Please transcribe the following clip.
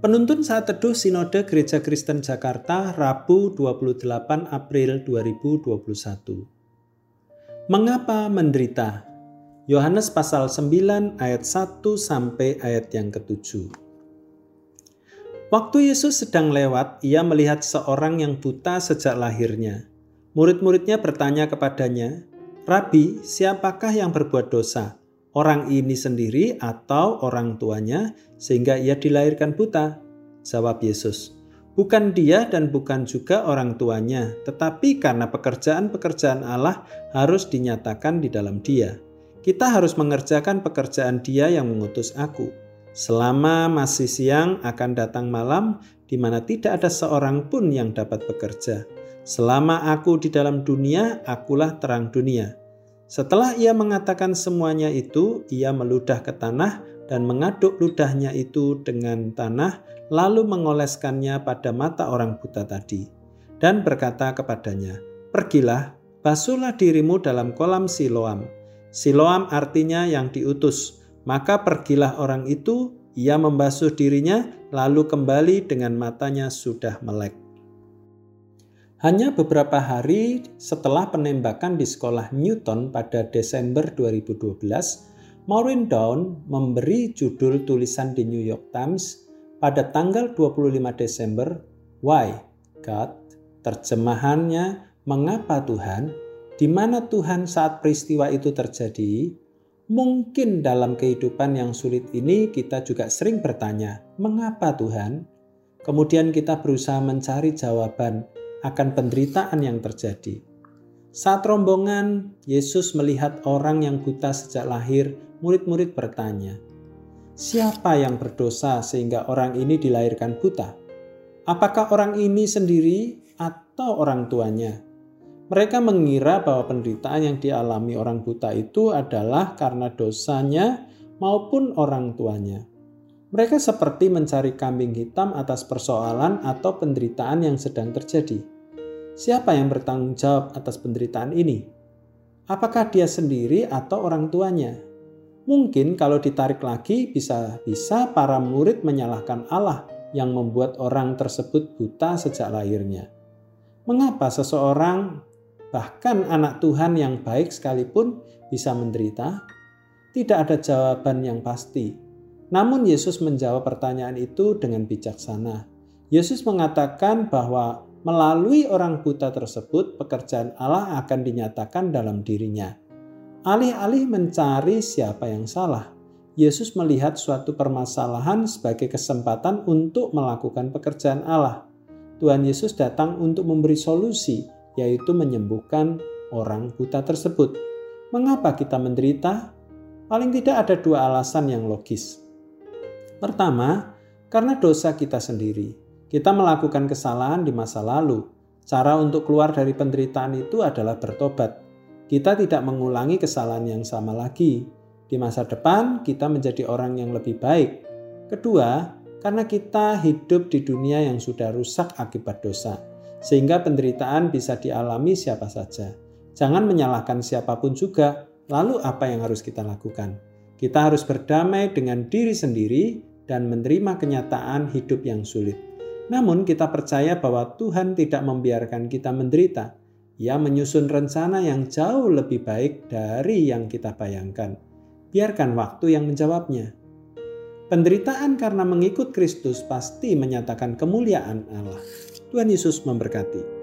Penuntun saat teduh Sinode Gereja Kristen Jakarta Rabu 28 April 2021. Mengapa menderita? Yohanes pasal 9 ayat 1 sampai ayat yang ketujuh. Waktu Yesus sedang lewat, ia melihat seorang yang buta sejak lahirnya. Murid-muridnya bertanya kepadanya, "Rabi, siapakah yang berbuat dosa? Orang ini sendiri atau orang tuanya sehingga ia dilahirkan buta? Jawab Yesus, bukan dia dan bukan juga orang tuanya, tetapi karena pekerjaan-pekerjaan Allah harus dinyatakan di dalam dia. Kita harus mengerjakan pekerjaan dia yang mengutus aku. Selama masih siang akan datang malam di mana tidak ada seorang pun yang dapat bekerja. Selama aku di dalam dunia, akulah terang dunia. Setelah ia mengatakan semuanya itu, ia meludah ke tanah dan mengaduk ludahnya itu dengan tanah, lalu mengoleskannya pada mata orang buta tadi, dan berkata kepadanya, "Pergilah, basuhlah dirimu dalam kolam Siloam." Siloam artinya yang diutus. Maka pergilah orang itu, ia membasuh dirinya, lalu kembali dengan matanya sudah melek. Hanya beberapa hari setelah penembakan di sekolah Newton pada Desember 2012, Maureen Down memberi judul tulisan di New York Times pada tanggal 25 Desember, Why God? Terjemahannya, mengapa Tuhan? Di mana Tuhan saat peristiwa itu terjadi? Mungkin dalam kehidupan yang sulit ini kita juga sering bertanya, mengapa Tuhan? Kemudian kita berusaha mencari jawaban, akan penderitaan yang terjadi. Saat rombongan Yesus melihat orang yang buta sejak lahir, murid-murid bertanya, "Siapa yang berdosa sehingga orang ini dilahirkan buta? Apakah orang ini sendiri atau orang tuanya?" Mereka mengira bahwa penderitaan yang dialami orang buta itu adalah karena dosanya maupun orang tuanya. Mereka seperti mencari kambing hitam atas persoalan atau penderitaan yang sedang terjadi. Siapa yang bertanggung jawab atas penderitaan ini? Apakah dia sendiri atau orang tuanya? Mungkin kalau ditarik lagi bisa-bisa para murid menyalahkan Allah yang membuat orang tersebut buta sejak lahirnya. Mengapa seseorang bahkan anak Tuhan yang baik sekalipun bisa menderita? Tidak ada jawaban yang pasti namun Yesus menjawab pertanyaan itu dengan bijaksana. Yesus mengatakan bahwa melalui orang buta tersebut pekerjaan Allah akan dinyatakan dalam dirinya. Alih-alih mencari siapa yang salah, Yesus melihat suatu permasalahan sebagai kesempatan untuk melakukan pekerjaan Allah. Tuhan Yesus datang untuk memberi solusi, yaitu menyembuhkan orang buta tersebut. Mengapa kita menderita? Paling tidak ada dua alasan yang logis. Pertama, karena dosa kita sendiri. Kita melakukan kesalahan di masa lalu. Cara untuk keluar dari penderitaan itu adalah bertobat. Kita tidak mengulangi kesalahan yang sama lagi. Di masa depan, kita menjadi orang yang lebih baik. Kedua, karena kita hidup di dunia yang sudah rusak akibat dosa, sehingga penderitaan bisa dialami siapa saja. Jangan menyalahkan siapa pun juga. Lalu, apa yang harus kita lakukan? Kita harus berdamai dengan diri sendiri dan menerima kenyataan hidup yang sulit. Namun, kita percaya bahwa Tuhan tidak membiarkan kita menderita. Ia menyusun rencana yang jauh lebih baik dari yang kita bayangkan. Biarkan waktu yang menjawabnya. Penderitaan karena mengikut Kristus pasti menyatakan kemuliaan Allah. Tuhan Yesus memberkati.